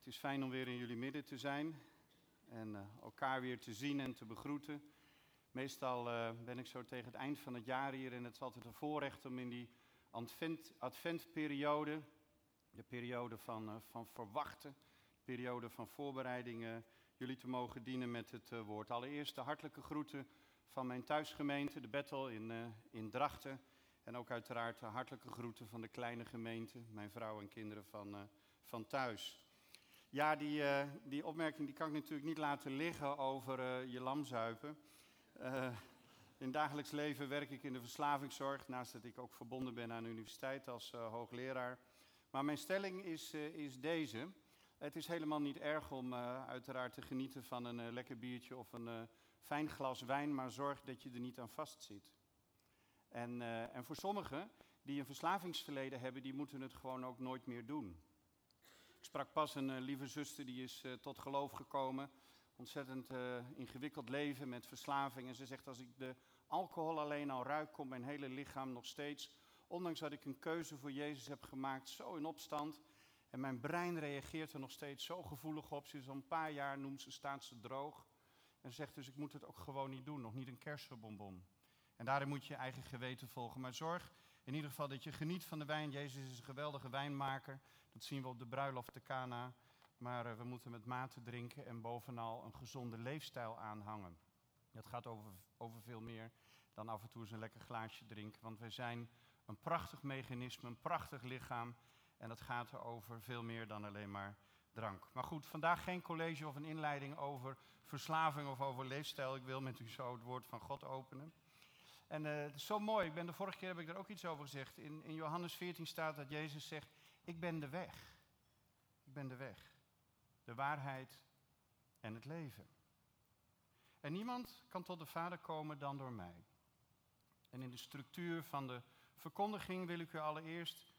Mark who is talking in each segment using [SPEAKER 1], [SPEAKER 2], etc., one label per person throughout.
[SPEAKER 1] Het is fijn om weer in jullie midden te zijn en uh, elkaar weer te zien en te begroeten. Meestal uh, ben ik zo tegen het eind van het jaar hier en het is altijd een voorrecht om in die advent, adventperiode, de periode van, uh, van verwachten, de periode van voorbereidingen, jullie te mogen dienen met het woord. Allereerst de hartelijke groeten van mijn thuisgemeente, de Bettel in, in Drachten. En ook uiteraard de hartelijke groeten van de kleine gemeente, mijn vrouw en kinderen van, van thuis. Ja, die, uh, die opmerking die kan ik natuurlijk niet laten liggen over uh, je lamzuipen. Uh, in dagelijks leven werk ik in de verslavingszorg, naast dat ik ook verbonden ben aan de universiteit als hoogleraar. Maar mijn stelling is, is deze. Het is helemaal niet erg om uiteraard te genieten van een lekker biertje of een fijn glas wijn, maar zorg dat je er niet aan vastzit. En, en voor sommigen die een verslavingsverleden hebben, die moeten het gewoon ook nooit meer doen. Ik sprak pas een uh, lieve zuster die is uh, tot geloof gekomen. Ontzettend uh, ingewikkeld leven met verslaving. En ze zegt: Als ik de alcohol alleen al ruik, komt mijn hele lichaam nog steeds, ondanks dat ik een keuze voor Jezus heb gemaakt, zo in opstand. En mijn brein reageert er nog steeds zo gevoelig op. Ze is al een paar jaar, noemt ze, staat ze droog. En zegt dus: Ik moet het ook gewoon niet doen, nog niet een kersenbonbon. En daarin moet je je eigen geweten volgen. Maar zorg in ieder geval dat je geniet van de wijn. Jezus is een geweldige wijnmaker. Dat zien we op de bruiloft te Cana. Maar uh, we moeten met mate drinken en bovenal een gezonde leefstijl aanhangen. Dat gaat over, over veel meer dan af en toe eens een lekker glaasje drinken. Want wij zijn een prachtig mechanisme, een prachtig lichaam. En dat gaat over veel meer dan alleen maar drank. Maar goed, vandaag geen college of een inleiding over verslaving of over leefstijl. Ik wil met u zo het woord van God openen. En uh, het is zo mooi, ik ben de vorige keer heb ik er ook iets over gezegd. In, in Johannes 14 staat dat Jezus zegt, ik ben de weg. Ik ben de weg, de waarheid en het leven. En niemand kan tot de Vader komen dan door mij. En in de structuur van de verkondiging wil ik u allereerst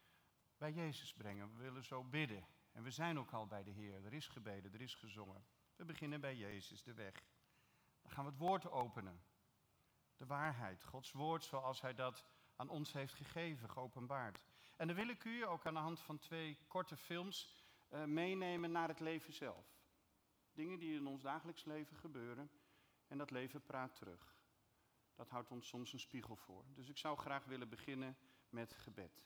[SPEAKER 1] bij Jezus brengen. We willen zo bidden. En we zijn ook al bij de Heer. Er is gebeden, er is gezongen. We beginnen bij Jezus, de weg. Dan gaan we het woord openen de waarheid, Gods woord zoals Hij dat aan ons heeft gegeven, geopenbaard. En dan wil ik u ook aan de hand van twee korte films uh, meenemen naar het leven zelf. Dingen die in ons dagelijks leven gebeuren en dat leven praat terug. Dat houdt ons soms een spiegel voor. Dus ik zou graag willen beginnen met gebed.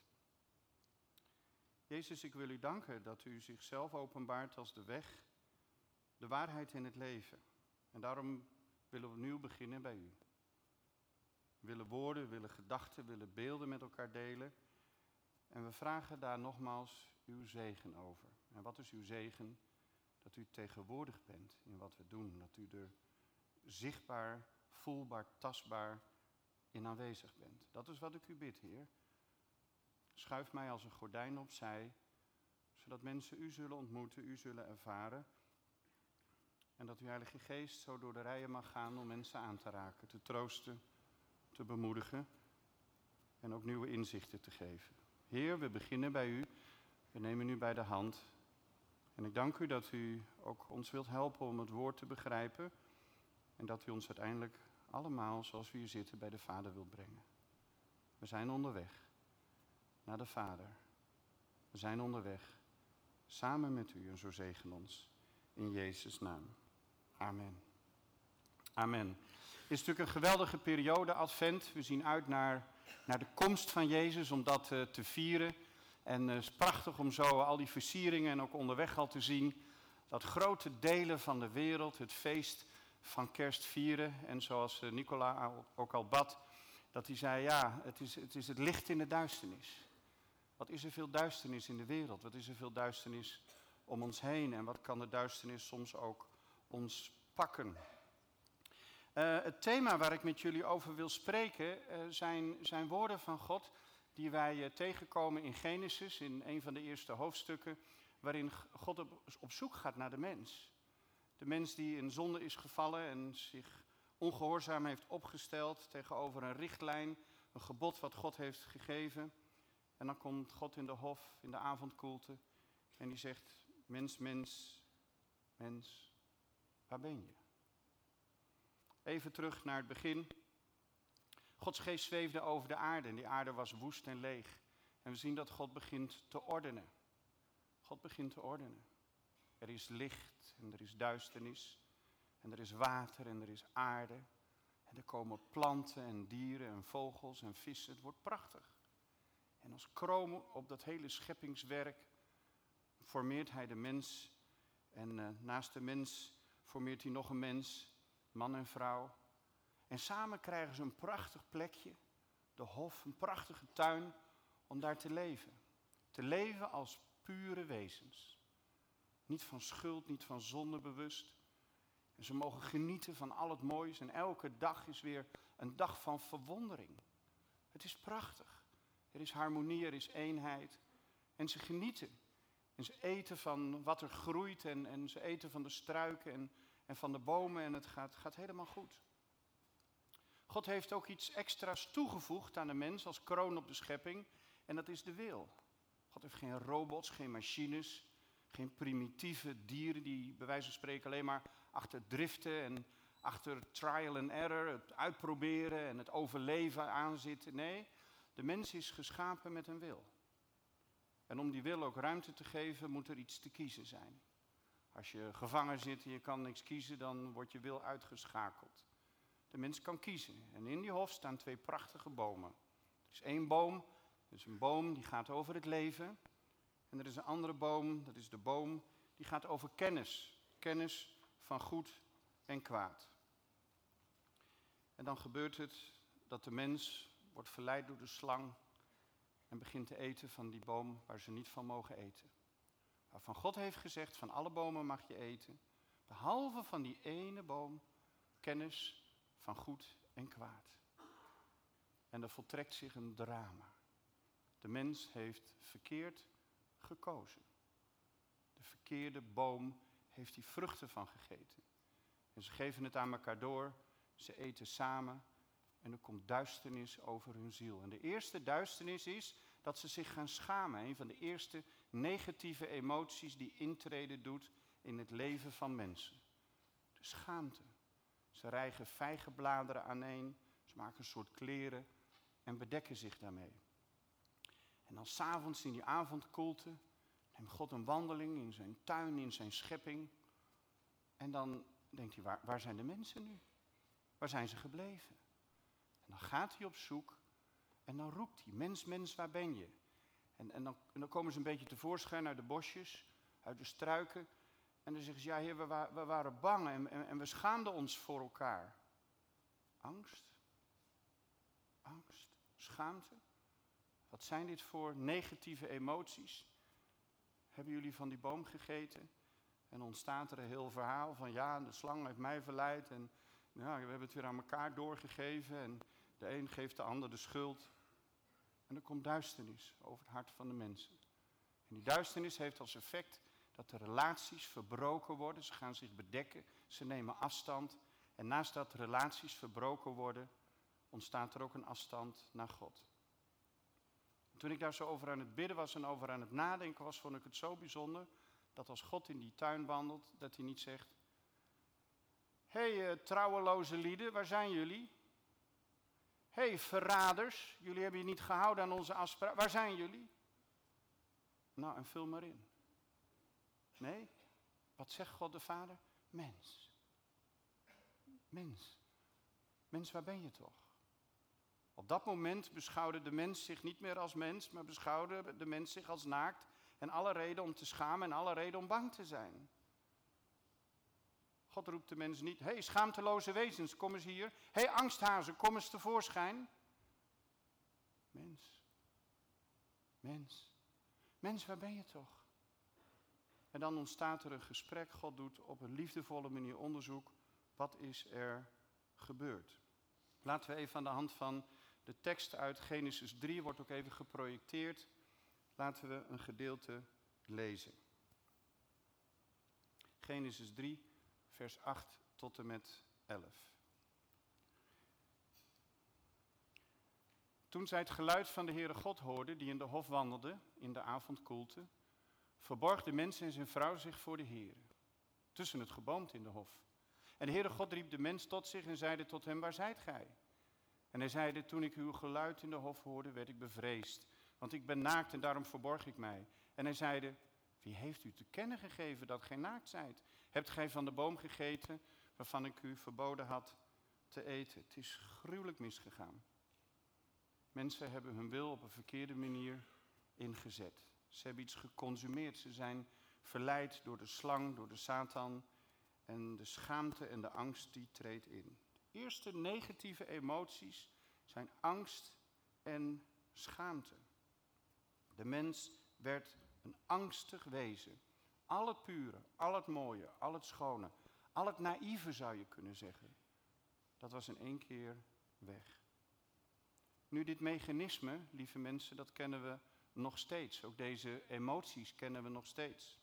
[SPEAKER 1] Jezus, ik wil u danken dat u zichzelf openbaart als de weg, de waarheid in het leven. En daarom willen we nu beginnen bij u willen woorden, willen gedachten, willen beelden met elkaar delen. En we vragen daar nogmaals uw zegen over. En wat is uw zegen? Dat u tegenwoordig bent in wat we doen. Dat u er zichtbaar, voelbaar, tastbaar in aanwezig bent. Dat is wat ik u bid, Heer. Schuif mij als een gordijn opzij, zodat mensen u zullen ontmoeten, u zullen ervaren. En dat uw Heilige Geest zo door de rijen mag gaan om mensen aan te raken, te troosten te bemoedigen en ook nieuwe inzichten te geven. Heer, we beginnen bij u. We nemen u bij de hand. En ik dank u dat u ook ons wilt helpen om het woord te begrijpen. En dat u ons uiteindelijk allemaal, zoals we hier zitten, bij de Vader wilt brengen. We zijn onderweg naar de Vader. We zijn onderweg samen met u en zo zegen ons. In Jezus' naam. Amen. Amen. Het is natuurlijk een geweldige periode, Advent. We zien uit naar, naar de komst van Jezus om dat uh, te vieren. En het is prachtig om zo al die versieringen en ook onderweg al te zien dat grote delen van de wereld het feest van kerst vieren. En zoals uh, Nicola ook al bad, dat hij zei, ja, het is, het is het licht in de duisternis. Wat is er veel duisternis in de wereld? Wat is er veel duisternis om ons heen? En wat kan de duisternis soms ook ons pakken? Uh, het thema waar ik met jullie over wil spreken uh, zijn, zijn woorden van God die wij uh, tegenkomen in Genesis, in een van de eerste hoofdstukken, waarin God op, op, zoek gaat naar de mens. De mens die in zonde is gevallen en zich ongehoorzaam heeft opgesteld tegenover een richtlijn, een gebod wat God heeft gegeven. En dan komt God in de hof, in de avondkoelte, en die zegt, mens, mens, mens, waar ben je? Even terug naar het begin. Gods geest zweefde over de aarde en die aarde was woest en leeg. En we zien dat God begint te ordenen. God begint te ordenen. Er is licht en er is duisternis. En er is water en er is aarde. En er komen planten en dieren en vogels en vissen. Het wordt prachtig. En als kroon op dat hele scheppingswerk formeert hij de mens. En uh, naast de mens formeert hij nog een mens, man en vrouw. En samen krijgen ze een prachtig plekje, de hof, een prachtige tuin, om daar te leven. Te leven als pure wezens. Niet van schuld, niet van zonde bewust. En ze mogen genieten van al het moois en elke dag is weer een dag van verwondering. Het is prachtig. Er is harmonie, er is eenheid. En ze genieten. En ze eten van wat er groeit en, en ze eten van de struiken en, en van de bomen en het gaat, gaat helemaal goed. God heeft ook iets extra's toegevoegd aan de mens als kroon op de schepping en dat is de wil. God heeft geen robots, geen machines, geen primitieve dieren die bij wijze van spreken alleen maar achter driften en achter trial and error, het uitproberen en het overleven aanzitten. Nee, de mens is geschapen met een wil. En om die wil ook ruimte te geven, moet er iets te kiezen zijn. Als je gevangen zit en je kan niks kiezen, dan wordt je wil uitgeschakeld. De mens kan kiezen. En in die hof staan twee prachtige bomen. Er is één boom, dat is een boom die gaat over het leven. En er is een andere boom, dat is de boom die gaat over kennis. Kennis van goed en kwaad. En dan gebeurt het dat de mens wordt verleid door de slang en begint te eten van die boom waar ze niet van mogen eten. Waarvan God heeft gezegd, van alle bomen mag je eten, behalve van die ene boom, kennis van goed en kwaad. En er voltrekt zich een drama. De mens heeft verkeerd gekozen. De verkeerde boom heeft die vruchten van gegeten. En ze geven het aan elkaar door, ze eten samen en er komt duisternis over hun ziel. En de eerste duisternis is dat ze zich gaan schamen. Een van de eerste negatieve emoties die intreden doet in het leven van mensen. De schaamte. Ze rijgen vijgenbladeren aaneen, ze maken een soort kleren en bedekken zich daarmee. En dan s'avonds in die avondkoelte neemt God een wandeling in zijn tuin, in zijn schepping. En dan denkt hij, waar, waar zijn de mensen nu? Waar zijn ze gebleven? En dan gaat hij op zoek en dan roept hij, mens, mens, waar ben je? En, en, dan, dan komen ze een beetje tevoorschijn uit de bosjes, uit de struiken. En dan zeggen ze, ja heer, we, we waren bang en, en, en we schaamden ons voor elkaar. Angst? Angst? Schaamte? Wat zijn dit voor negatieve emoties? Hebben jullie van die boom gegeten? En ontstaat er een heel verhaal van ja, de slang heeft mij verleid en ja, we hebben het weer aan elkaar doorgegeven en de een geeft de ander de schuld. En er komt duisternis over het hart van de mensen. En die duisternis heeft als effect dat de relaties verbroken worden. Ze gaan zich bedekken, ze nemen afstand. En naast dat relaties verbroken worden, ontstaat er ook een afstand naar God. toen ik daar zo over aan het bidden was en over aan het nadenken was, vond ik het zo bijzonder dat als God in die tuin wandelt, dat hij niet zegt: Hé, hey, uh, trouweloze lieden, waar zijn jullie? Hé, hey, verraders, jullie hebben je niet gehouden aan onze afspraak. Waar zijn jullie? Nou, en vul maar in. Nee, wat zegt God de Vader? Mens. Mens. Mens, waar ben je toch? Op dat moment beschouwde de mens zich niet meer als mens, maar beschouwde de mens zich als naakt en alle reden om te schamen en alle reden om bang te zijn. God roept de mens niet, hé hey, schaamteloze wezens, kom eens hier. Hé hey, angsthazen, kom eens tevoorschijn. Mens, mens, mens, waar ben je toch? En dan ontstaat er een gesprek. God doet op een liefdevolle manier onderzoek. Wat is er gebeurd? Laten we even aan de hand van de tekst uit Genesis 3, wordt ook even geprojecteerd. Laten we een gedeelte lezen. Genesis 3, vers 8 tot en met 11. Toen zij het geluid van de Heere God hoorden, die in de hof wandelde, in de avondkoelte, verborg de mens en zijn vrouw zich voor de Heere, tussen het geboomte in de hof. En de Heere God riep de mens tot zich en zeide tot hem, waar zijt gij? En hij zeide, toen ik uw geluid in de hof hoorde, werd ik bevreesd, want ik ben naakt en daarom verborg ik mij. En hij zeide, Wie heeft u te kennen gegeven dat gij naakt zijt? Hebt gij van de boom gegeten waarvan ik u verboden had te eten? Het is gruwelijk misgegaan. Mensen hebben hun wil op een verkeerde manier ingezet. Ze hebben iets geconsumeerd. Ze zijn verleid door de slang, door de Satan. En de schaamte en de angst die treedt in. De eerste negatieve emoties zijn angst en schaamte. De mens werd een angstig wezen. Al het pure, al het mooie, al het schone, al het naïeve zou je kunnen zeggen. Dat was in één keer weg. Nu, dit mechanisme, lieve mensen, dat kennen we nog steeds. Ook deze emoties kennen we nog steeds.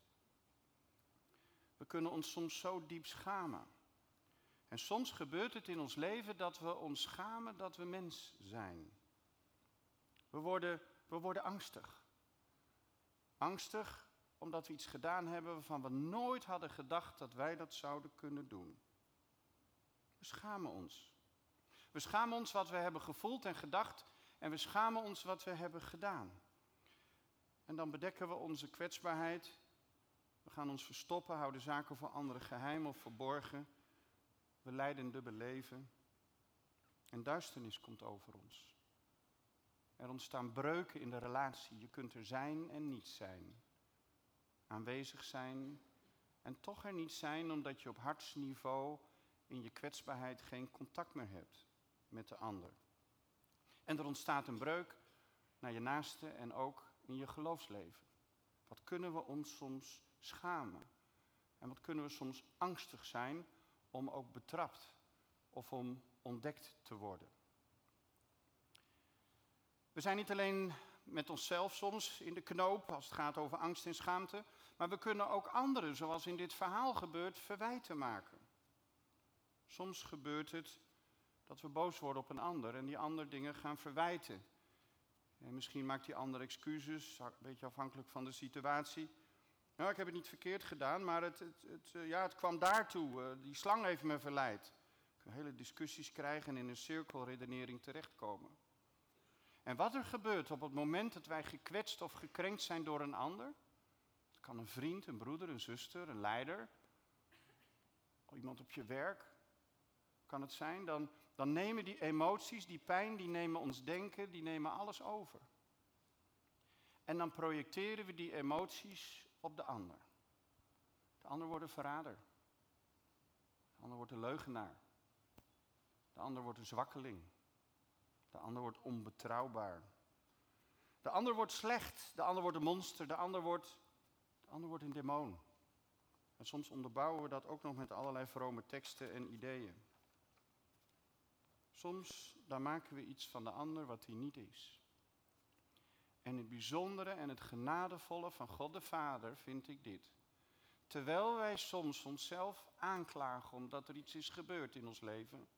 [SPEAKER 1] We kunnen ons soms zo diep schamen. En soms gebeurt het in ons leven dat we ons schamen dat we mens zijn. We worden, we worden angstig. Angstig omdat we iets gedaan hebben waarvan we nooit hadden gedacht dat wij dat zouden kunnen doen. We schamen ons. We schamen ons wat we hebben gevoeld en gedacht en we schamen ons wat we hebben gedaan. En dan bedekken we onze kwetsbaarheid. We gaan ons verstoppen, houden zaken voor anderen geheim of verborgen. We leiden een dubbel leven. En duisternis komt over ons. Er ontstaan breuken in de relatie. Je kunt er zijn en niet zijn. Aanwezig zijn en toch er niet zijn omdat je op hartsniveau in je kwetsbaarheid geen contact meer hebt met de ander. En er ontstaat een breuk naar je naaste en ook in je geloofsleven. Wat kunnen we ons soms schamen? En wat kunnen we soms angstig zijn om ook betrapt of om ontdekt te worden? We zijn niet alleen met onszelf soms in de knoop als het gaat over angst en schaamte, maar we kunnen ook anderen, zoals in dit verhaal gebeurt, verwijten maken. Soms gebeurt het dat we boos worden op een ander en die ander dingen gaan verwijten. En misschien maakt die ander excuses, een beetje afhankelijk van de situatie. Nou, ik heb het niet verkeerd gedaan, maar het, het, eh, ja, het kwam daartoe. Uh, die slang heeft me verleid. Ik hele discussies krijgen en in een cirkelredenering terechtkomen. En wat er gebeurt op het moment dat wij gekwetst of gekrenkt zijn door een ander, kan een vriend, een broeder, een zuster, een leider, iemand op je werk, kan het zijn, dan, dan nemen die emoties, die pijn, die nemen ons denken, die nemen alles over. En dan projecteren we die emoties op de ander. De ander wordt een verrader. De ander wordt een leugenaar. De ander wordt een zwakkeling. De ander wordt onbetrouwbaar. De ander wordt slecht. De ander wordt een monster. De ander wordt, ander wordt een demon. En soms onderbouwen we dat ook nog met allerlei vrome teksten en ideeën. Soms dan maken we iets van de ander wat hij niet is. En het bijzondere en het genadevolle van God de Vader vind ik dit. Terwijl wij soms onszelf aanklagen omdat er iets is gebeurd in ons leven,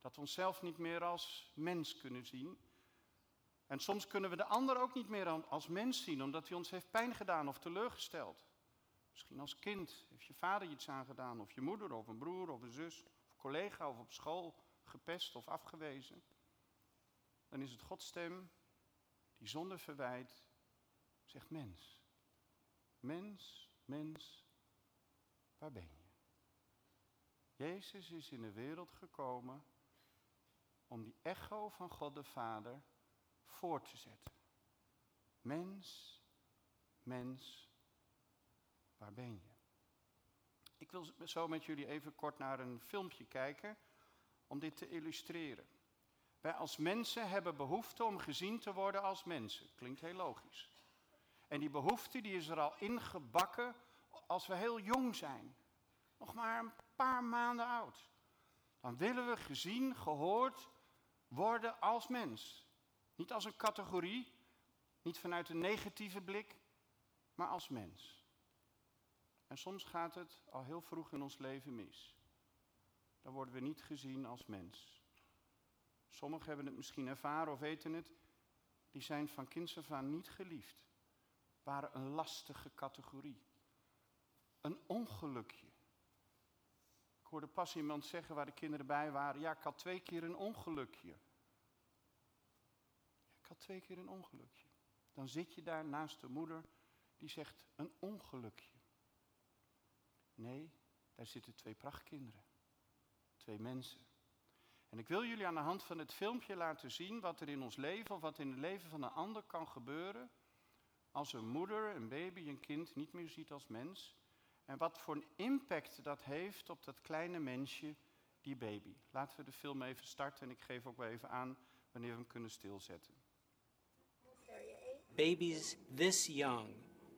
[SPEAKER 1] dat we onszelf niet meer als mens kunnen zien. En soms kunnen we de ander ook niet meer als mens zien, omdat hij ons heeft pijn gedaan of teleurgesteld. Misschien als kind heeft je vader iets aangedaan, of je moeder, of een broer, of een zus, of collega, of op school gepest of afgewezen. Dan is het Gods stem die zonder verwijt zegt mens. Mens, mens, waar ben je? Jezus is in de wereld gekomen om die echo van God de Vader voort te zetten. Mens, mens, waar ben je? Ik wil zo met jullie even kort naar een filmpje kijken om dit te illustreren. Wij als mensen hebben behoefte om gezien te worden als mensen. Klinkt heel logisch. En die behoefte die is er al ingebakken als we heel jong zijn. Nog maar een paar maanden oud. Dan willen we gezien, gehoord worden als mens. Niet als een categorie, niet vanuit een negatieve blik, maar als mens. En soms gaat het al heel vroeg in ons leven mis. Dan worden we niet gezien als mens. Sommigen hebben het misschien ervaren of weten het. Die zijn van kinds af aan niet geliefd. Waren een lastige categorie. Een ongelukje. Ik hoorde pas iemand zeggen waar de kinderen bij waren. Ja, ik had twee keer een ongelukje. Ik had twee keer een ongelukje. Dan zit je daar naast de moeder die zegt een ongelukje. Nee, daar zitten twee prachtkinderen. Twee mensen. En ik wil jullie aan de hand van het filmpje laten zien wat er in ons leven of wat in het leven van een ander kan gebeuren als een moeder, een baby, een kind niet meer ziet als mens. En wat voor een impact dat heeft op dat kleine mensje, die baby. Laten we de film even starten en ik geef ook wel even aan wanneer we hem kunnen stilzetten.
[SPEAKER 2] Babies this young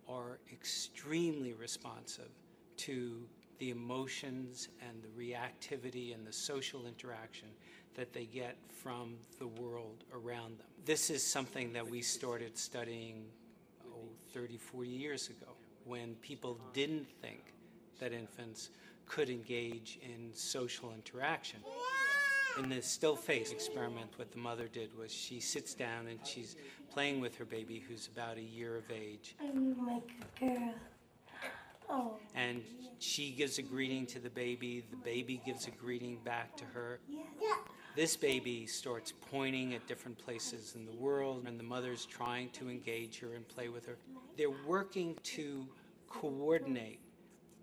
[SPEAKER 2] are extremely responsive to the emotions and the reactivity and the social interaction that they get from the world around them. This is something that we started studying oh, 30, 40 years ago when people didn't think that infants could engage in social interaction. In the still face experiment, what the mother did was she sits down and she's playing with her baby who's about a year of age.
[SPEAKER 3] I'm like a girl. Oh.
[SPEAKER 2] And she gives a greeting to the baby, the baby gives a greeting back to her.
[SPEAKER 3] Yeah.
[SPEAKER 2] This baby starts pointing at different places in the world, and the mother's trying to engage her and play with her. They're working to coordinate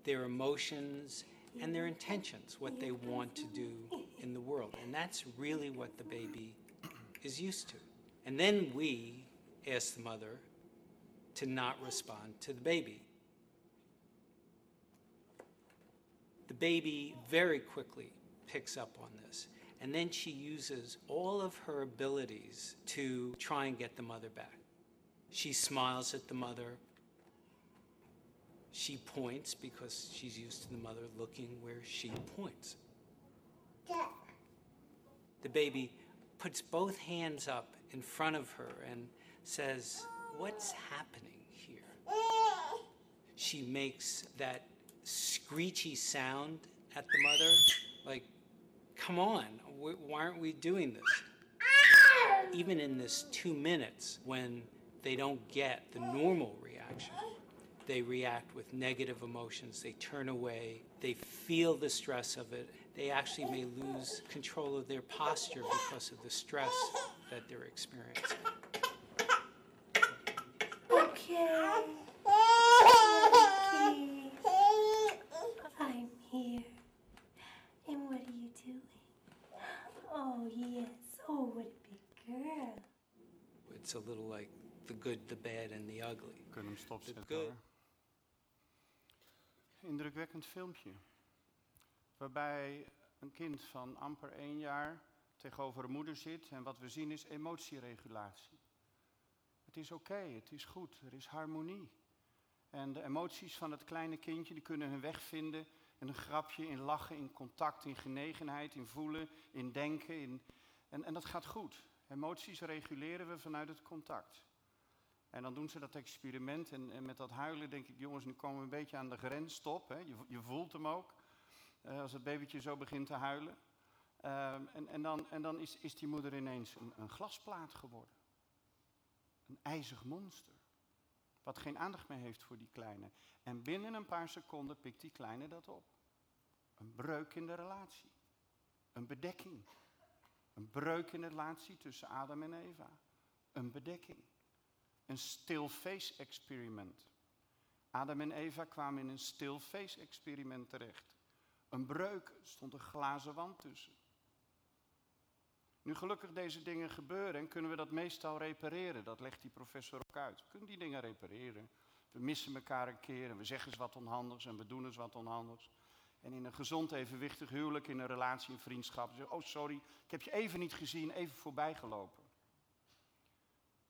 [SPEAKER 2] their emotions and their intentions, what they want to do in the world. And that's really what the baby is used to. And then we ask the mother to not respond to the baby. The baby very quickly picks up on this. And then she uses all of her abilities to try and get the mother back. She smiles at the mother. She points because she's used to the mother looking where she points. The baby puts both hands up in front of her and says, What's happening here? She makes that screechy sound at the mother, like, Come on, why aren't we doing this? Even in this two minutes, when they don't get the normal reaction, they react with negative emotions, they turn away, they feel the stress of it, they actually may lose control of their posture because of the stress that they're experiencing.
[SPEAKER 3] Okay. Okay. I'm here. And what are you doing? Oh, yes. Oh, what a big girl.
[SPEAKER 2] It's a little like the good, the bad, and the ugly.
[SPEAKER 1] We kunnen hem stopzetten
[SPEAKER 2] Good.
[SPEAKER 1] Indrukwekkend filmpje. Waarbij een kind van amper één jaar tegenover een moeder zit en wat we zien is emotieregulatie. Het is oké, het is goed, er is harmonie. En de emoties van het kleine kindje die kunnen hun weg vinden in een grapje, in lachen, in contact, in genegenheid, in voelen, in denken. In, en, en dat gaat goed. Emoties reguleren we vanuit het contact. En dan doen ze dat experiment en, en met dat huilen denk ik, jongens, nu komen we een beetje aan de grens, stop. Hè. Je, je voelt hem ook, eh, als het babytje zo begint te huilen. Ehm, en, en dan, en dan is, is die moeder ineens een, een glasplaat geworden. Een ijzig monster. Wat geen aandacht meer heeft voor die kleine. En binnen een paar seconden pikt die kleine dat op. Een breuk in de relatie. Een bedekking. Een breuk in de relatie tussen Adam en Eva. Een bedekking. Een still face experiment. Adam en Eva kwamen in een still face experiment terecht. Een breuk, stond een glazen wand tussen. Nu gelukkig deze dingen gebeuren en kunnen we dat meestal repareren. Dat legt die professor ook uit. We kunnen die dingen repareren. We missen elkaar een keer en we zeggen eens wat onhandigs en we doen eens wat onhandigs. En in een gezond evenwichtig huwelijk, in een relatie, in vriendschap. Oh sorry, ik heb je even niet gezien, even voorbij gelopen.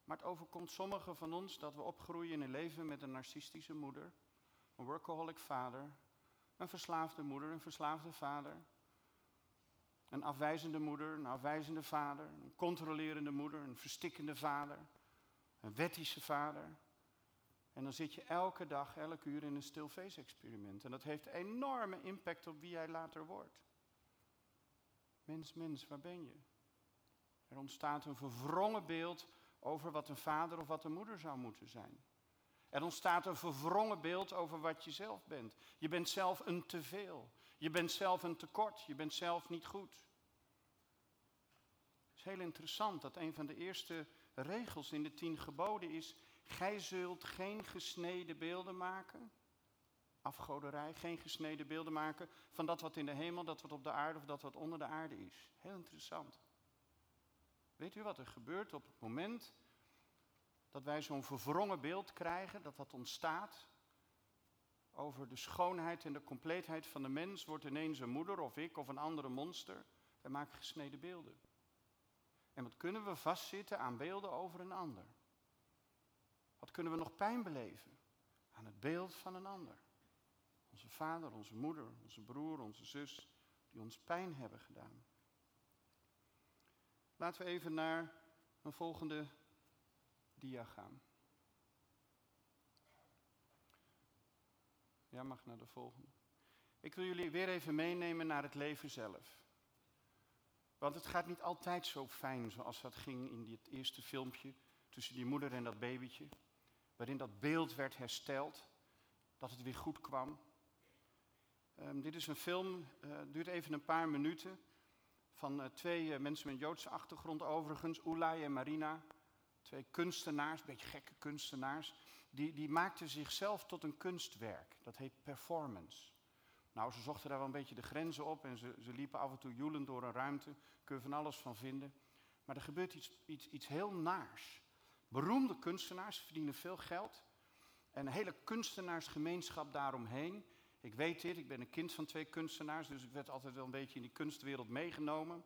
[SPEAKER 1] Maar het overkomt sommigen van ons dat we opgroeien in een leven met een narcistische moeder, een workaholic vader, een verslaafde moeder, een verslaafde vader, een afwijzende moeder, een afwijzende vader, een controlerende moeder, een verstikkende vader, een wettische vader. En dan zit je elke dag, elk uur in een stil face experiment. En dat heeft enorme impact op wie jij later wordt. Mens, mens, waar ben je? Er ontstaat een verwrongen beeld over wat een vader of wat een moeder zou moeten zijn. Er ontstaat een verwrongen beeld over wat je zelf bent. Je bent zelf een teveel. Je bent zelf een tekort. Je bent zelf niet goed. Het is heel interessant dat een van de eerste regels in de tien geboden is: Gij zult geen gesneden beelden maken, afgoderij, geen gesneden beelden maken van dat wat in de hemel, dat wat op de aarde of dat wat onder de aarde is. Heel interessant. Weet u wat er gebeurt op het moment dat wij zo'n verwrongen beeld krijgen, dat dat ontstaat over de schoonheid en de compleetheid van de mens, wordt ineens een moeder of ik of een andere monster. Wij maken gesneden beelden. En wat kunnen we vastzitten aan beelden over een ander? Wat kunnen we nog pijn beleven aan het beeld van een ander? Onze vader, onze moeder, onze broer, onze zus, die ons pijn hebben gedaan. Laten we even naar een volgende dia gaan. Ja, mag naar de volgende. Ik wil jullie weer even meenemen naar het leven zelf. Want het gaat niet altijd zo fijn zoals dat ging in dit eerste filmpje tussen die moeder en dat babytje. Waarin dat beeld werd hersteld, dat het weer goed kwam. Um, dit is een film, uh, duurt even een paar minuten. Van uh, twee uh, mensen met Joodse achtergrond overigens, Ulay en Marina. Twee kunstenaars, een beetje gekke kunstenaars. Die, die maakten zichzelf tot een kunstwerk. Dat heet performance. Nou, ze zochten daar wel een beetje de grenzen op en ze, ze liepen af en toe joelend door een ruimte. Kun je van alles van vinden. Maar er gebeurt iets, iets, iets heel naars. Beroemde kunstenaars verdienen veel geld. En een hele kunstenaarsgemeenschap daaromheen. Ik weet dit, ik ben een kind van twee kunstenaars, dus ik werd altijd wel een beetje in die kunstwereld meegenomen.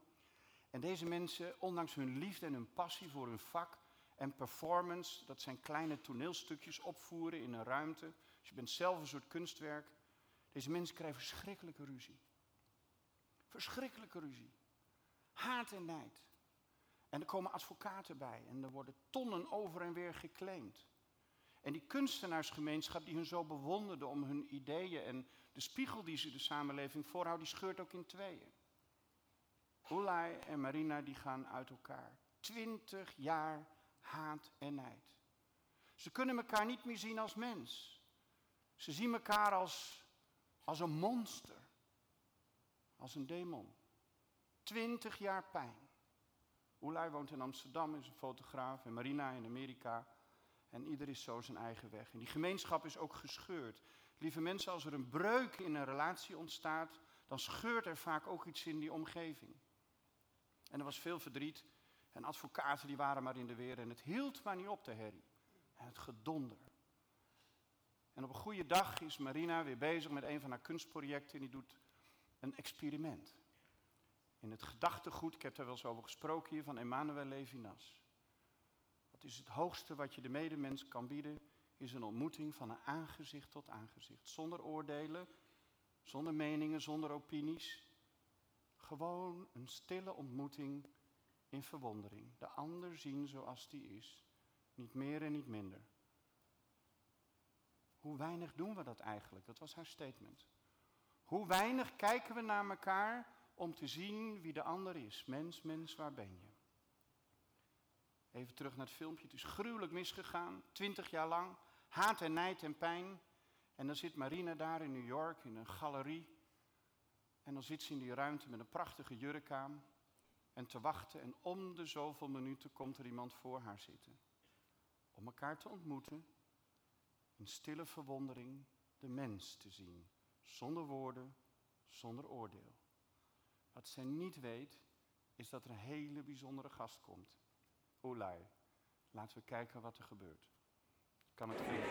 [SPEAKER 1] En deze mensen, ondanks hun liefde en hun passie voor hun vak en performance, dat zijn kleine toneelstukjes opvoeren in een ruimte. Dus je bent zelf een soort kunstwerk. Deze mensen krijgen verschrikkelijke ruzie. Verschrikkelijke ruzie. Haat en nijd. En er komen advocaten bij en er worden tonnen over en weer geclaimd. En die kunstenaarsgemeenschap die hun zo bewonderde om hun ideeën en de spiegel die ze de samenleving voorhouden, die scheurt ook in tweeën. Ulay en Marina die gaan uit elkaar. Twintig jaar haat en nijd. Ze kunnen elkaar niet meer zien als mens. Ze zien elkaar als, als een monster. Als een demon. Twintig jaar pijn. Ulay woont in Amsterdam, is een fotograaf. En Marina in Amerika. En ieder is zo zijn eigen weg. En die gemeenschap is ook gescheurd. Lieve mensen, als er een breuk in een relatie ontstaat, dan scheurt er vaak ook iets in die omgeving. En er was veel verdriet. En advocaten die waren maar in de weer. En het hield maar niet op, de herrie. En het gedonder. En op een goede dag is Marina weer bezig met een van haar kunstprojecten. En die doet een experiment. In het gedachtegoed, ik heb daar wel eens over gesproken hier, van Emmanuel Levinas. Wat is het hoogste wat je de medemens kan bieden? Is een ontmoeting van een aangezicht tot aangezicht. Zonder oordelen, zonder meningen, zonder opinies. Gewoon een stille ontmoeting in verwondering. De ander zien zoals die is. Niet meer en niet minder. Hoe weinig doen we dat eigenlijk? Dat was haar statement. Hoe weinig kijken we naar elkaar om te zien wie de ander is. Mens, mens, waar ben je? Even terug naar het filmpje. Het is gruwelijk misgegaan. Twintig jaar lang. Haat en nijd en pijn. En dan zit Marina daar in New York in een galerie. En dan zit ze in die ruimte met een prachtige jurk aan. En te wachten. En om de zoveel minuten komt er iemand voor haar zitten. Om elkaar te ontmoeten. In stille verwondering de mens te zien. Zonder woorden, zonder oordeel. Wat zij niet weet, is dat er een hele bijzondere gast komt. Olai. Laten we kijken wat er gebeurt. Kan het geen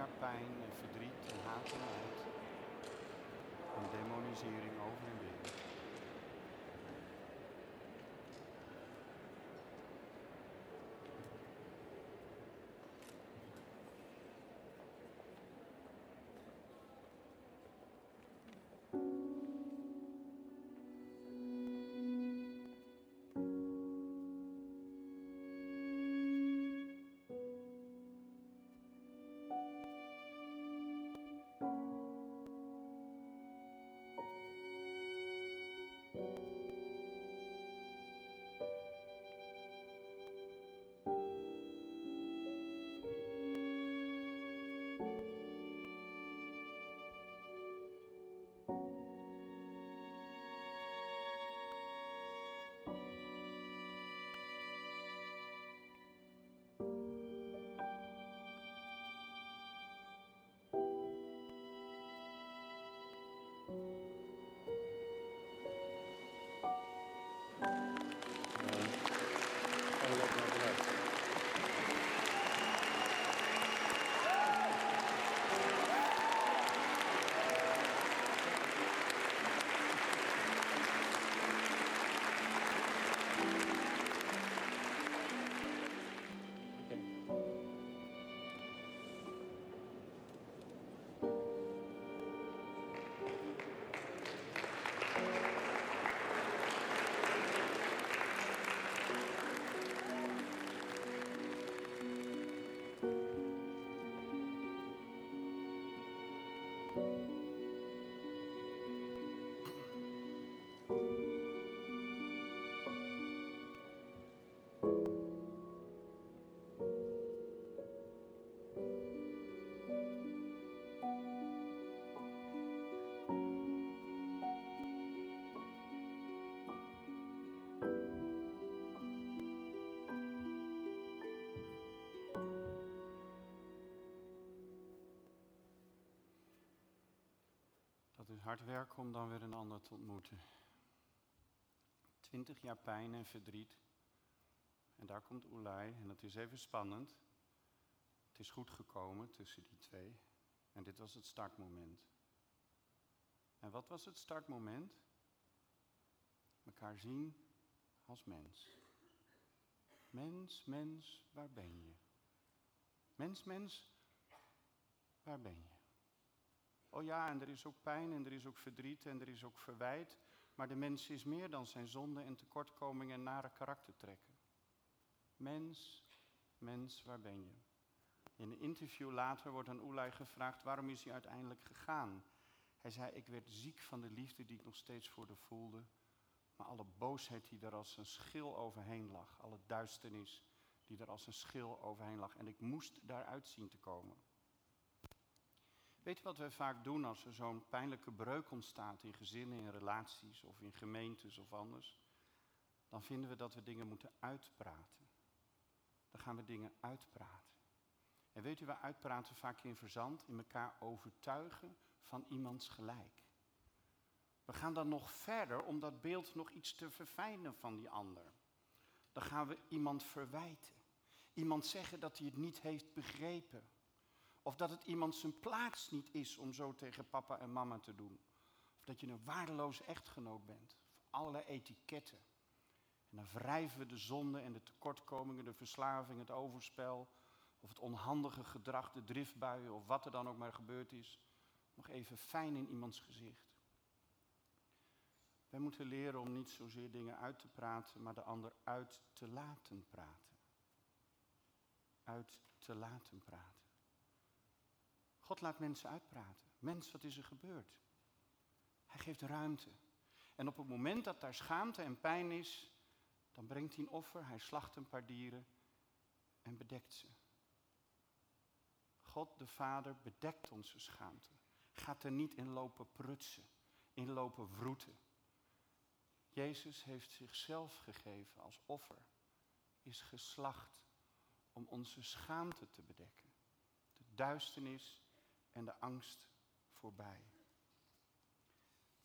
[SPEAKER 1] Jaar pijn en verdriet en haat en leid. En demonisering is hard werk om dan weer een ander te ontmoeten. Twintig jaar pijn en verdriet. En daar komt Oelai en het is even spannend. Het is goed gekomen tussen die twee. En dit was het startmoment. En wat was het startmoment? Mekaar zien als mens. Mens, mens, waar ben je? Mens, mens, waar ben je? Oh ja, en er is ook pijn en er is ook verdriet en er is ook verwijt. Maar de mens is meer dan zijn zonde en tekortkomingen en nare karaktertrekken. Mens, mens, waar ben je? In een interview later wordt aan Oelai gevraagd waarom is hij uiteindelijk gegaan. Hij zei, ik werd ziek van de liefde die ik nog steeds voor de voelde. Maar alle boosheid die er als een schil overheen lag. Alle duisternis die er als een schil overheen lag. En ik moest daaruit zien te komen. Weet je wat we vaak doen als er zo'n pijnlijke breuk ontstaat in gezinnen, in relaties of in gemeentes of anders? Dan vinden we dat we dingen moeten uitpraten. Dan gaan we dingen uitpraten. En weet u waar uitpraten vaak in verzand? In elkaar overtuigen van iemands gelijk. We gaan dan nog verder om dat beeld nog iets te verfijnen van die ander. Dan gaan we iemand verwijten. Iemand zeggen dat hij het niet heeft begrepen. Of dat het iemand zijn plaats niet is om zo tegen papa en mama te doen. Of dat je een waardeloze echtgenoot bent. Of allerlei etiketten. En dan wrijven we de zonde en de tekortkomingen, de verslaving, het overspel. Of het onhandige gedrag, de driftbuien of wat er dan ook maar gebeurd is. Nog even fijn in iemands gezicht. Wij moeten leren om niet zozeer dingen uit te praten, maar de ander uit te laten praten. Uit te laten praten. God laat mensen uitpraten. Mens, wat is er gebeurd? Hij geeft ruimte. En op het moment dat daar schaamte en pijn is, dan brengt hij een offer, hij slacht een paar dieren en bedekt ze. God de Vader bedekt onze schaamte. Gaat er niet in lopen prutsen, in lopen wroeten. Jezus heeft zichzelf gegeven als offer, is geslacht om onze schaamte te bedekken. De duisternis en de angst voorbij.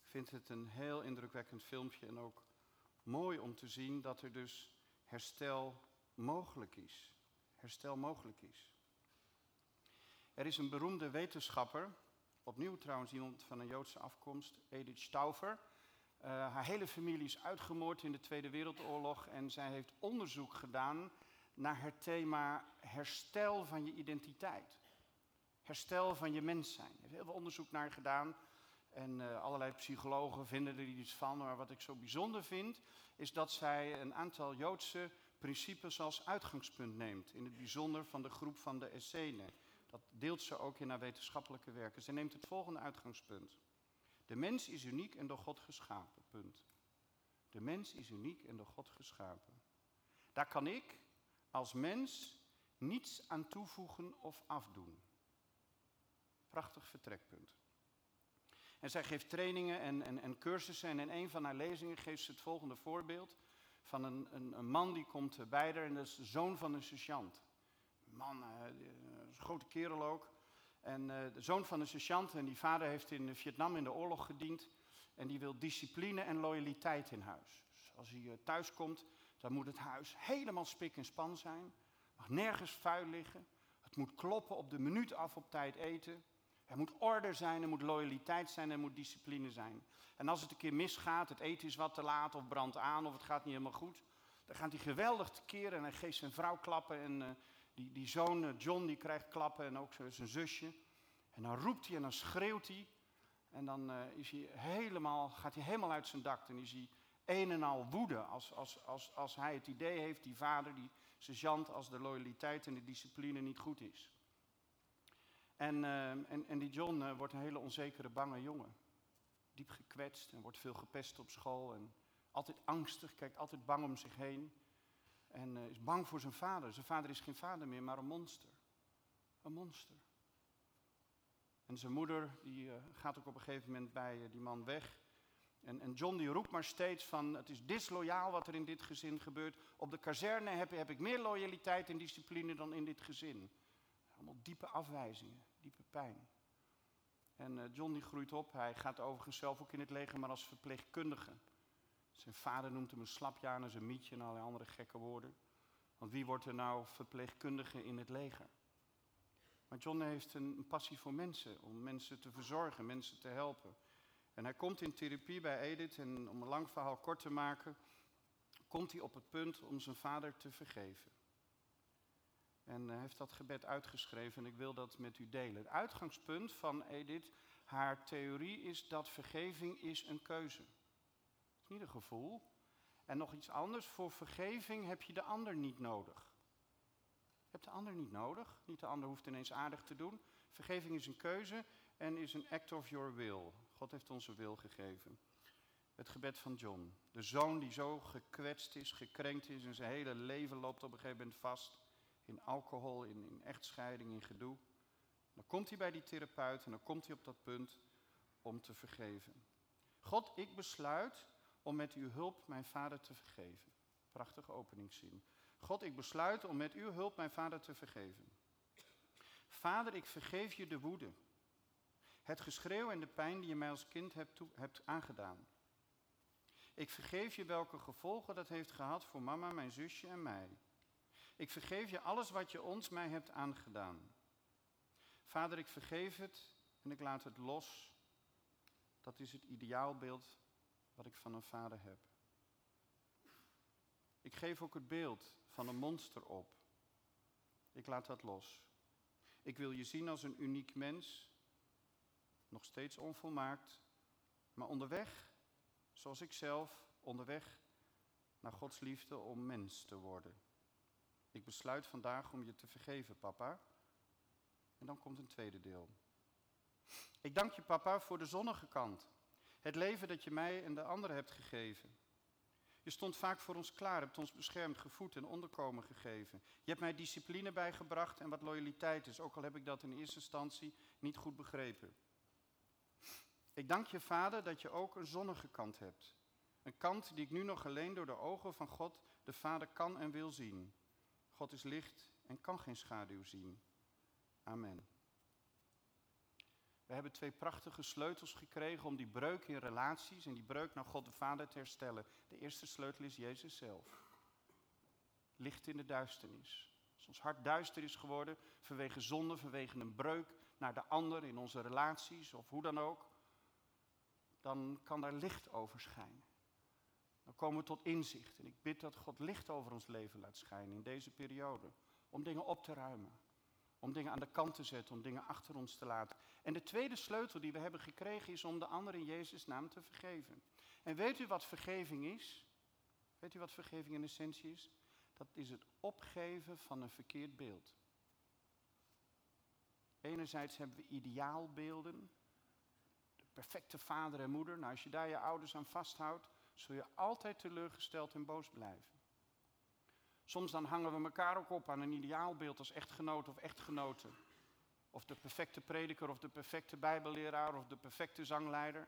[SPEAKER 1] Ik vind het een heel indrukwekkend filmpje en ook mooi om te zien dat er dus herstel mogelijk is. Herstel mogelijk is. Er is een beroemde wetenschapper, opnieuw trouwens iemand van een Joodse afkomst, Edith Stauffer. Uh, haar hele familie is uitgemoord in de Tweede Wereldoorlog en zij heeft onderzoek gedaan naar het thema herstel van je identiteit. Herstel van je mens zijn. Er is heel veel onderzoek naar gedaan. En uh, allerlei psychologen vinden er iets van. Maar wat ik zo bijzonder vind, is dat zij een aantal Joodse principes als uitgangspunt neemt. In het bijzonder van de groep van de Essenen. Dat deelt ze ook in haar wetenschappelijke werken. Ze neemt het volgende uitgangspunt. De mens is uniek en door God geschapen. Punt. De mens is uniek en door God geschapen. Daar kan ik als mens niets aan toevoegen of afdoen. Prachtig vertrekpunt. En zij geeft trainingen en, en, en cursussen. En in een van haar lezingen geeft ze het volgende voorbeeld. Van een, een, een man die komt bij haar en dat is de zoon van een sergeant. Man, uh, een grote kerel ook. En uh, de zoon van een sergeant en die vader heeft in Vietnam in de oorlog gediend. En die wil discipline en loyaliteit in huis. Dus als hij thuis komt, dan moet het huis helemaal spik en span zijn. Mag nergens vuil liggen. Het moet kloppen op de minuut af op tijd eten. Er moet orde zijn, er moet loyaliteit zijn, er moet discipline zijn. En als het een keer misgaat, het eten is wat te laat of brandt aan of het gaat niet helemaal goed, dan gaat hij geweldig tekeer en hij geeft zijn vrouw klappen en uh, die, die zoon uh, John die krijgt klappen en ook zijn zusje. En dan roept hij en dan schreeuwt hij en dan uh, is hij helemaal, gaat hij helemaal uit zijn dak en is hij een en al woede als, als, als, als hij het idee heeft, die vader, die sergeant, als de loyaliteit en de discipline niet goed is. En, uh, en, en die John uh, wordt een hele onzekere, bange jongen. Diep gekwetst en wordt veel gepest op school. En altijd angstig, kijkt altijd bang om zich heen. En uh, is bang voor zijn vader. Zijn vader is geen vader meer, maar een monster. Een monster. En zijn moeder die, gaat ook op een gegeven moment bij die man weg. En, en, John die roept maar steeds van het is disloyaal wat er in dit gezin gebeurt. Op de kazerne heb, heb ik meer loyaliteit en discipline dan in dit gezin. Allemaal diepe afwijzingen, diepe pijn. En uh, John die groeit op. Hij gaat overigens zelf ook in het leger, maar als verpleegkundige. Zijn vader noemt hem een slapjaan en zijn mietje en allerlei andere gekke woorden. Want wie wordt er nou verpleegkundige in het leger? Maar John heeft een, een passie voor mensen, om mensen te verzorgen, mensen te helpen. En hij komt in therapie bij Edith en om een lang verhaal kort te maken, komt hij op het punt om zijn vader te vergeven. En hij heeft dat gebed uitgeschreven en ik wil dat met u delen. Het uitgangspunt van Edith, haar theorie is dat vergeving is een keuze. Is niet een gevoel. En nog iets anders, voor vergeving heb je de ander niet nodig. Je hebt de ander niet nodig. Niet de ander hoeft ineens aardig te doen. Vergeving is een keuze en is een act of your will. God heeft onze wil gegeven. Het gebed van John. De zoon die zo gekwetst is, gekrenkt is en zijn hele leven loopt op een gegeven moment vast in alcohol, in, in echtscheiding, in gedoe. Dan komt hij bij die therapeut en dan komt hij op dat punt om te vergeven. God, ik besluit om met uw hulp mijn vader te vergeven. Prachtige openingszin. God, ik besluit om met uw hulp mijn vader te vergeven. Vader, ik vergeef je de woede. Het geschreeuw en de pijn die je mij als kind hebt, hebt aangedaan. Ik vergeef je welke gevolgen dat heeft gehad voor mama, mijn zusje en mij. Ik vergeef je alles wat je ons mij hebt aangedaan. Vader, ik vergeef het en ik laat het los. Dat is het ideaalbeeld wat ik van een vader heb. Ik geef ook het beeld van een monster op. Ik laat dat los. Ik wil je zien als een uniek mens, nog steeds onvolmaakt, maar onderweg, zoals ik zelf, onderweg naar Gods liefde om mens te worden. Ik besluit vandaag om je te vergeven, papa. En dan komt een tweede deel. Ik dank je, papa, voor de zonnige kant. Het leven dat je mij en de anderen hebt gegeven. Je stond vaak voor ons klaar, hebt ons beschermd, gevoed en onderkomen gegeven. Je hebt mij discipline bijgebracht en wat loyaliteit is, ook al heb ik dat in eerste instantie niet goed begrepen. Ik dank je, vader, dat je ook een zonnige kant hebt. Een kant die ik nu nog alleen door de ogen van God, de Vader, kan en wil zien. God is licht en kan geen schaduw zien. Amen. We hebben twee prachtige sleutels gekregen om die breuk in relaties en die breuk naar God de Vader te herstellen. De eerste sleutel is Jezus zelf. Licht in de duisternis. Als ons hart duister is geworden vanwege zonde, vanwege een breuk naar de ander in onze relaties of hoe dan ook, dan kan daar licht over schijnen. Komen we tot inzicht. En ik bid dat God licht over ons leven laat schijnen in deze periode. Om dingen op te ruimen. Om dingen aan de kant te zetten, om dingen achter ons te laten. En de tweede sleutel die we hebben gekregen is om de ander in Jezus' naam te vergeven. En weet u wat vergeving is? Weet u wat vergeving in essentie is? Dat is het opgeven van een verkeerd beeld. Enerzijds hebben we ideaalbeelden. De perfecte vader en moeder. Nou, als je daar je ouders aan vasthoudt, zul je altijd teleurgesteld en boos blijven. Soms dan hangen we elkaar ook op aan een ideaalbeeld als echtgenoot of echtgenote. Of de perfecte prediker of de perfecte bijbelleraar of de perfecte zangleider.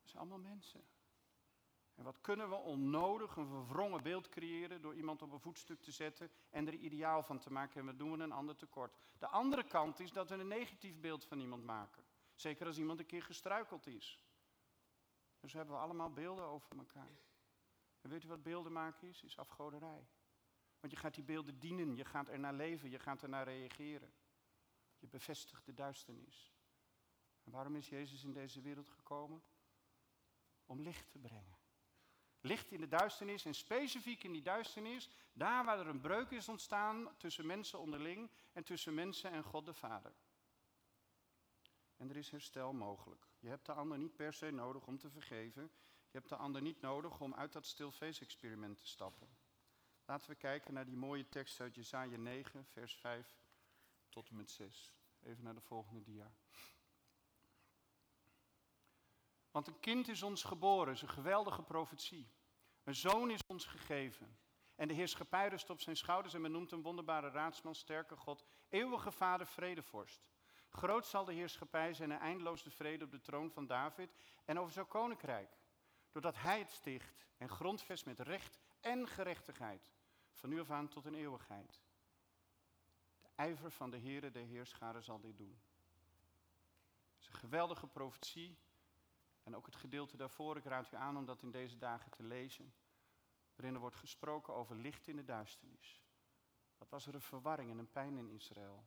[SPEAKER 1] Dat zijn allemaal mensen. En wat kunnen we onnodig een verwrongen beeld creëren door iemand op een voetstuk te zetten en er ideaal van te maken en we doen we een ander tekort. De andere kant is dat we een negatief beeld van iemand maken. Zeker als iemand een keer gestruikeld is. Dus hebben we allemaal beelden over elkaar. En weet u wat beelden maken is? Is afgoderij. Want je gaat die beelden dienen, je gaat er naar leven, je gaat er naar reageren. Je bevestigt de duisternis. En waarom is Jezus in deze wereld gekomen? Om licht te brengen. Licht in de duisternis en specifiek in die duisternis, daar waar er een breuk is ontstaan tussen mensen onderling en tussen mensen en God de Vader. En er is herstel mogelijk. Je hebt de ander niet per se nodig om te vergeven. Je hebt de ander niet nodig om uit dat stilface-experiment te stappen. Laten we kijken naar die mooie tekst uit Jesaja 9, vers 5 tot en met 6. Even naar de volgende dia. Want een kind is ons geboren, is een geweldige profetie. Een zoon is ons gegeven. En de heerschappij rust op zijn schouders en men noemt hem wonderbare raadsman, sterke God, eeuwige vader, vredevorst. Groot zal de heerschappij zijn en eindeloos de vrede op de troon van David en over zijn koninkrijk. Doordat hij het sticht en grondvest met recht en gerechtigheid. Van nu af aan tot een eeuwigheid. De ijver van de Heere, de Heerscharen, zal dit doen. Het is een geweldige profetie. En ook het gedeelte daarvoor, ik raad u aan om dat in deze dagen te lezen. Waarin er wordt gesproken over licht in de duisternis. Wat was er een verwarring en een pijn in Israël.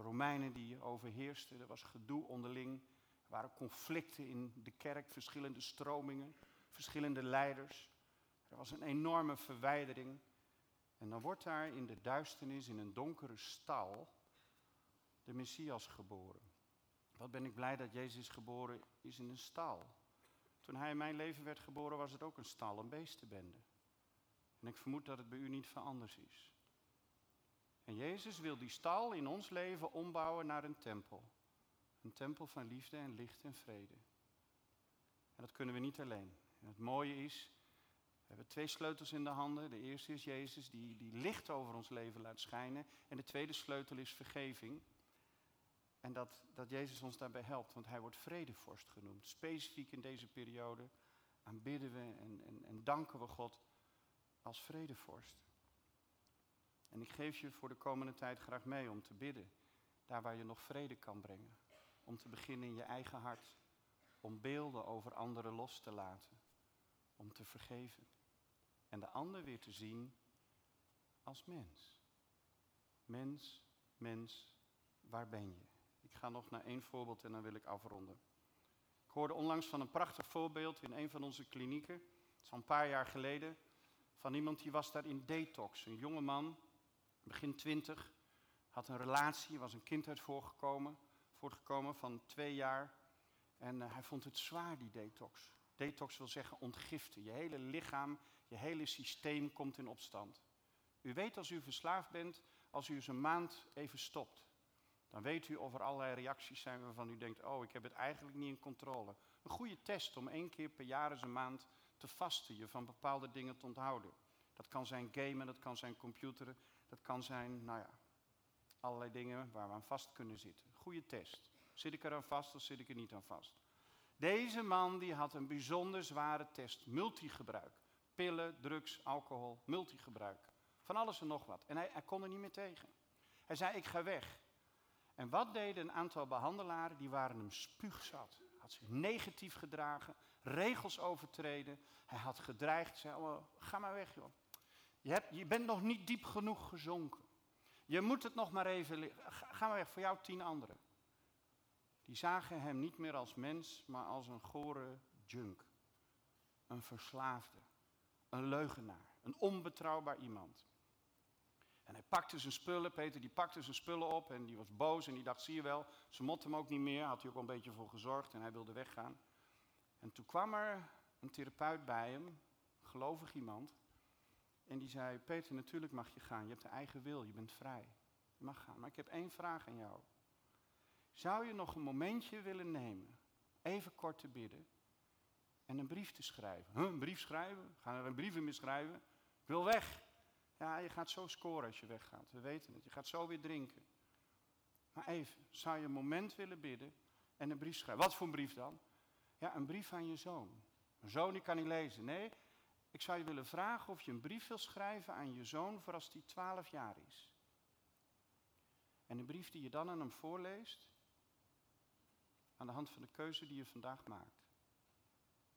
[SPEAKER 1] De Romeinen die overheersten, er was gedoe onderling. Er waren conflicten in de kerk, verschillende stromingen, verschillende leiders. Er was een enorme verwijdering. En dan wordt daar in de duisternis, in een donkere stal, de Messias geboren. Wat ben ik blij dat Jezus geboren is in een stal. Toen hij in mijn leven werd geboren was het ook een stal, een beestenbende. En ik vermoed dat het bij u niet van anders is. En Jezus wil die stal in ons leven ombouwen naar een tempel. Een tempel van liefde en licht en vrede. En dat kunnen we niet alleen. En het mooie is, we hebben twee sleutels in de handen. De eerste is Jezus, die, die licht over ons leven laat schijnen. En de tweede sleutel is vergeving. En dat, dat Jezus ons daarbij helpt, want hij wordt vredevorst genoemd. Specifiek in deze periode aanbidden we en, en, en danken we God als vredevorst. En ik geef je voor de komende tijd graag mee om te bidden. Daar waar je nog vrede kan brengen. Om te beginnen in je eigen hart. Om beelden over anderen los te laten. Om te vergeven. En de ander weer te zien als mens. Mens, mens, waar ben je? Ik ga nog naar één voorbeeld en dan wil ik afronden. Ik hoorde onlangs van een prachtig voorbeeld in een van onze klinieken. Een paar jaar geleden. Van iemand die was daar in detox. Een jonge man, begin twintig, had een relatie, was een kind uit voorgekomen, voortgekomen van twee jaar. En uh, hij vond het zwaar, die detox. Detox wil zeggen ontgiften. Je hele lichaam, je hele systeem komt in opstand. U weet als u verslaafd bent, als u eens een maand even stopt. Dan weet u of er allerlei reacties zijn waarvan u denkt, oh ik heb het eigenlijk niet in controle. Een goede test om één keer per jaar eens een maand te vasten, je van bepaalde dingen te onthouden. Dat kan zijn gamen, dat kan zijn computeren, dat kan zijn, nou ja, allerlei dingen waar we aan vast kunnen zitten. Goede test. Zit ik er aan vast of zit ik er niet aan vast? Deze man die had een bijzonder zware test, multigebruik. Pillen, drugs, alcohol, multigebruik. Van alles en nog wat. En hij, kon er niet meer tegen. Hij zei, ik ga weg. En wat deden een aantal behandelaren? Die waren hem spuugzat. Had zich negatief gedragen, regels overtreden. Hij had gedreigd, zei, oh, ga maar weg joh. Je, hebt, je bent nog niet diep genoeg gezonken. Je moet het nog maar even. Ga maar weg voor jou tien anderen. Die zagen hem niet meer als mens, maar als een gore junk. Een verslaafde. Een leugenaar. Een onbetrouwbaar iemand. En hij pakte zijn spullen, Peter die pakte zijn spullen op en die was boos en die dacht, zie je wel, ze mot hem ook niet meer, had hij ook al een beetje voor gezorgd en hij wilde weggaan. En toen kwam er een therapeut bij hem, gelovig iemand, en die zei, Peter, natuurlijk mag je gaan, je hebt een eigen wil, je bent vrij. Je mag gaan, maar ik heb één vraag aan jou. Zou je nog een momentje willen nemen, even kort te bidden en een brief te schrijven? Huh, een brief schrijven? Gaan er een brief in schrijven? Ik wil weg. Ja, je gaat zo scoren als je weggaat. We weten het. Je gaat zo weer drinken. Maar even, zou je een moment willen bidden en een brief schrijven? Wat voor een brief dan? Ja, een brief aan je zoon. Een zoon die kan niet lezen. Nee, ik zou je willen vragen of je een brief wil schrijven aan je zoon voor als hij 12 jaar is. En een brief die je dan aan hem voorleest, aan de hand van de keuze die je vandaag maakt.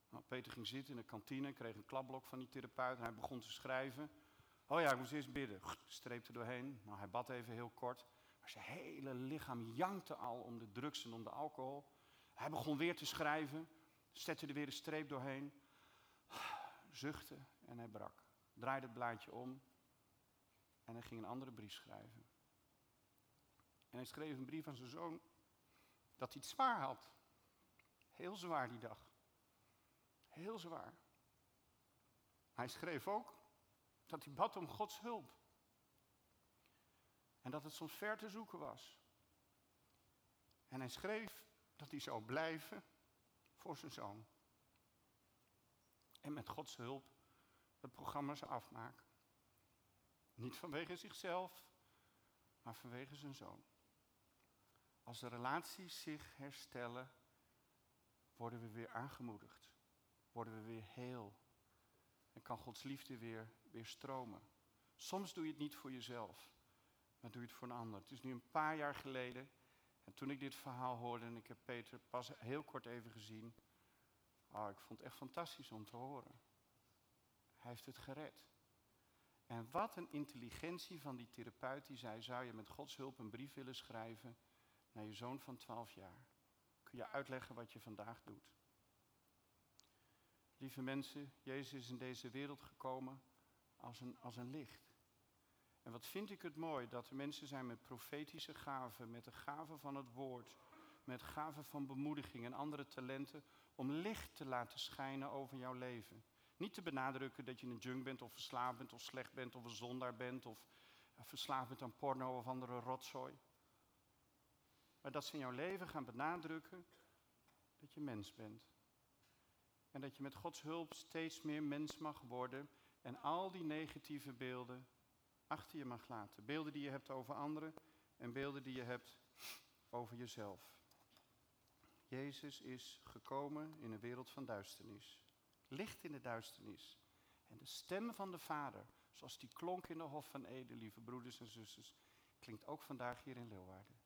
[SPEAKER 1] Nou, Peter ging zitten in de kantine, kreeg een klapblok van die therapeut en hij begon te schrijven. Oh ja, ik moest eerst bidden. Streep er doorheen. Nou, hij bad even heel kort. Maar zijn hele lichaam jankte al om de drugs en om de alcohol. Hij begon weer te schrijven. Zette er weer een streep doorheen. Zuchtte en hij brak. Draaide het blaadje om. En hij ging een andere brief schrijven. En hij schreef een brief aan zijn zoon dat hij het zwaar had. Heel zwaar die dag. Heel zwaar. Hij schreef ook dat hij bad om Gods hulp. En dat het soms ver te zoeken was. En hij schreef dat hij zou blijven voor zijn zoon. En met Gods hulp het programma zou afmaken. Niet vanwege zichzelf, maar vanwege zijn zoon. Als de relaties zich herstellen, worden we weer aangemoedigd. Worden we weer heel. En kan Gods liefde weer, weer stromen. Soms doe je het niet voor jezelf, maar doe je het voor een ander. Het is nu een paar jaar geleden. En toen ik dit verhaal hoorde, en ik heb Peter pas heel kort even gezien. Oh, ik vond het echt fantastisch om te horen. Hij heeft het gered. En wat een intelligentie van die therapeut die zei: Zou je met Gods hulp een brief willen schrijven naar je zoon van 12 jaar? Kun je uitleggen wat je vandaag doet? Lieve mensen, Jezus is in deze wereld gekomen als een, als een licht. En wat vind ik het mooi dat er mensen zijn met profetische gaven, met de gaven van het woord, met gaven van bemoediging en andere talenten, om licht te laten schijnen over jouw leven. Niet te benadrukken dat je een junk bent of verslaafd bent of slecht bent of een zondaar bent of verslaafd bent aan porno of andere rotzooi. Maar dat ze in jouw leven gaan benadrukken dat je mens bent. En dat je met Gods hulp steeds meer mens mag worden en al die negatieve beelden achter je mag laten. Beelden die je hebt over anderen en beelden die je hebt over jezelf. Jezus is gekomen in een wereld van duisternis. Licht in de duisternis. En de stem van de Vader, zoals die klonk in de Hof van Ede, lieve broeders en zusters, klinkt ook vandaag hier in Leeuwarden.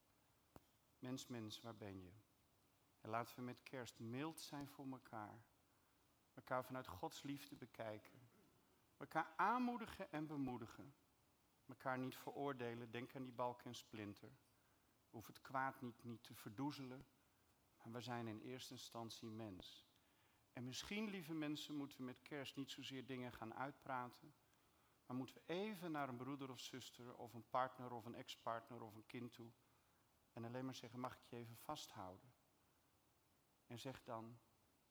[SPEAKER 1] Mens, mens, waar ben je? En laten we met kerst mild zijn voor elkaar. Elkaar vanuit Gods liefde bekijken. Elkaar aanmoedigen en bemoedigen. Elkaar niet veroordelen. Denk aan die balk en splinter. Hoef het kwaad niet, niet te verdoezelen. Maar we zijn in eerste instantie mens. En misschien, lieve mensen, moeten we met kerst niet zozeer dingen gaan uitpraten. Maar moeten we even naar een broeder of zuster of een partner of een ex-partner of een kind toe. En alleen maar zeggen, mag ik je even vasthouden? En zeg dan,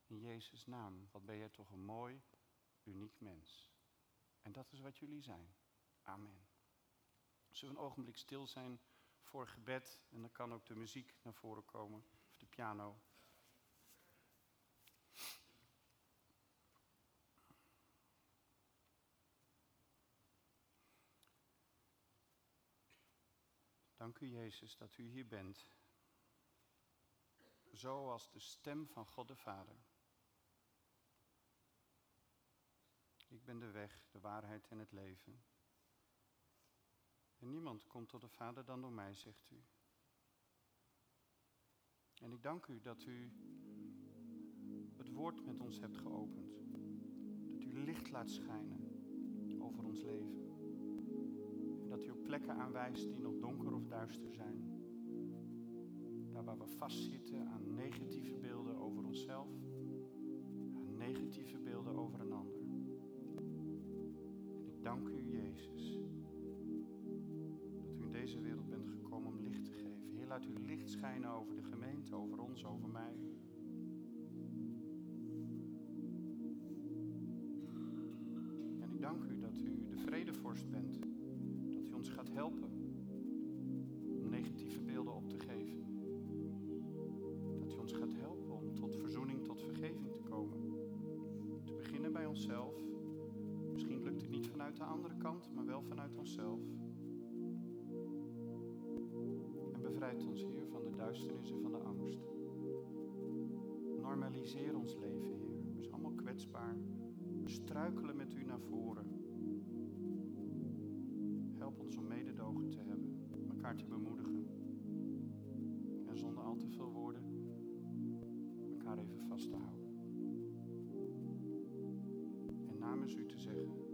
[SPEAKER 1] in Jezus' naam, wat ben jij toch een mooi, uniek mens. En dat is wat jullie zijn. Amen. Zullen we een ogenblik stil zijn voor gebed en dan kan ook de muziek naar voren komen, piano. Dank u Jezus dat u hier bent. Zoals de stem van God de Vader. Ik ben de weg, de waarheid en het leven. En niemand komt tot de Vader dan door mij, zegt u. En ik dank u dat u het woord met ons hebt geopend. Dat u licht laat schijnen over ons leven. En dat u ook plekken aanwijst die nog donker of duister zijn. Daar waar we vastzitten aan negatieve beelden over onszelf, aan negatieve beelden over een ander. En ik dank u, Jezus, dat u in deze wereld bent gekomen om licht te geven. Heer, laat uw licht schijnen over de over ons, over mij. En ik dank u dat u de vredevorst bent. Dat u ons gaat helpen om negatieve beelden op te geven. Dat u ons gaat helpen om tot verzoening, tot vergeving te komen. Te beginnen bij onszelf. Misschien lukt het niet vanuit de andere kant, maar wel vanuit onszelf. En bevrijd ons, Heer, van de duisternis en van de angst. Normaliseer ons leven, Heer. We zijn allemaal kwetsbaar. We struikelen met u naar voren. Help ons om mededogen te hebben, elkaar te bemoedigen. En zonder al te veel woorden elkaar even vast te houden. En namens u te zeggen,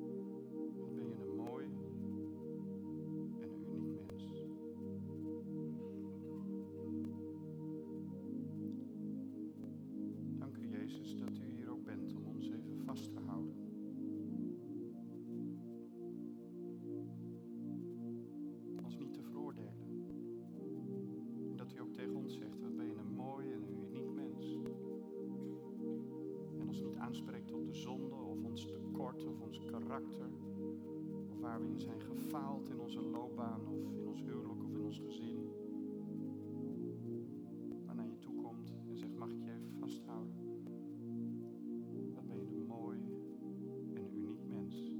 [SPEAKER 1] karakter. Of waar we in zijn gefaald in onze loopbaan of in ons huwelijk of in ons gezin. Maar naar je toe komt en zegt, mag ik je even vasthouden? Wat ben je een mooi en uniek mens.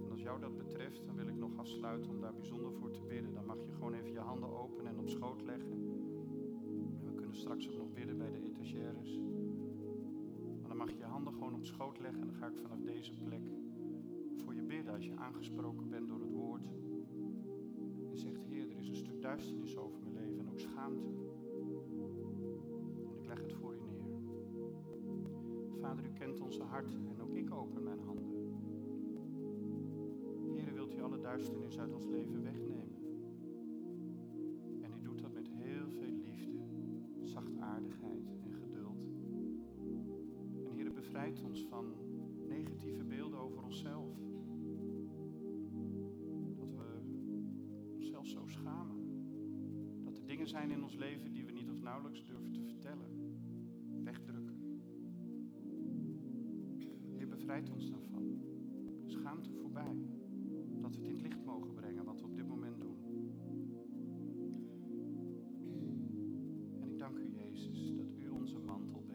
[SPEAKER 1] En als jou dat betreft, dan wil ik nog afsluiten om daar bijzonder voor te bidden. Dan mag je gewoon even je handen openen en op schoot leggen. En we kunnen straks ook nog bidden bij de op schoot leggen en dan ga ik vanaf deze plek voor je bidden als je aangesproken bent door het woord. En zegt, Heer, er is een stuk duisternis over mijn leven en ook schaamte. En ik leg het voor u neer. Vader, u kent onze harten en ook ik open mijn handen. Heer, wilt u alle duisternis uit ons leven wegnemen? Bevrijdt ons van negatieve beelden over onszelf. Dat we onszelf zo schamen. Dat er dingen zijn in ons leven die we niet of nauwelijks durven te vertellen. Wegdrukken. Heer, bevrijd ons daarvan. Schaamte voorbij. Dat we het in het licht mogen brengen wat we op dit moment doen. En ik dank u, Jezus, dat u onze mantel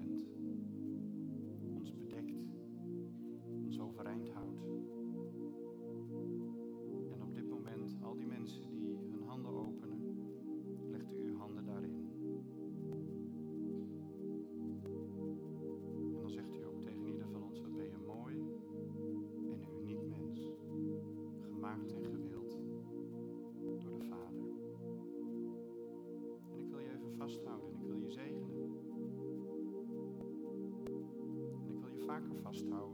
[SPEAKER 1] vaker vasthouden.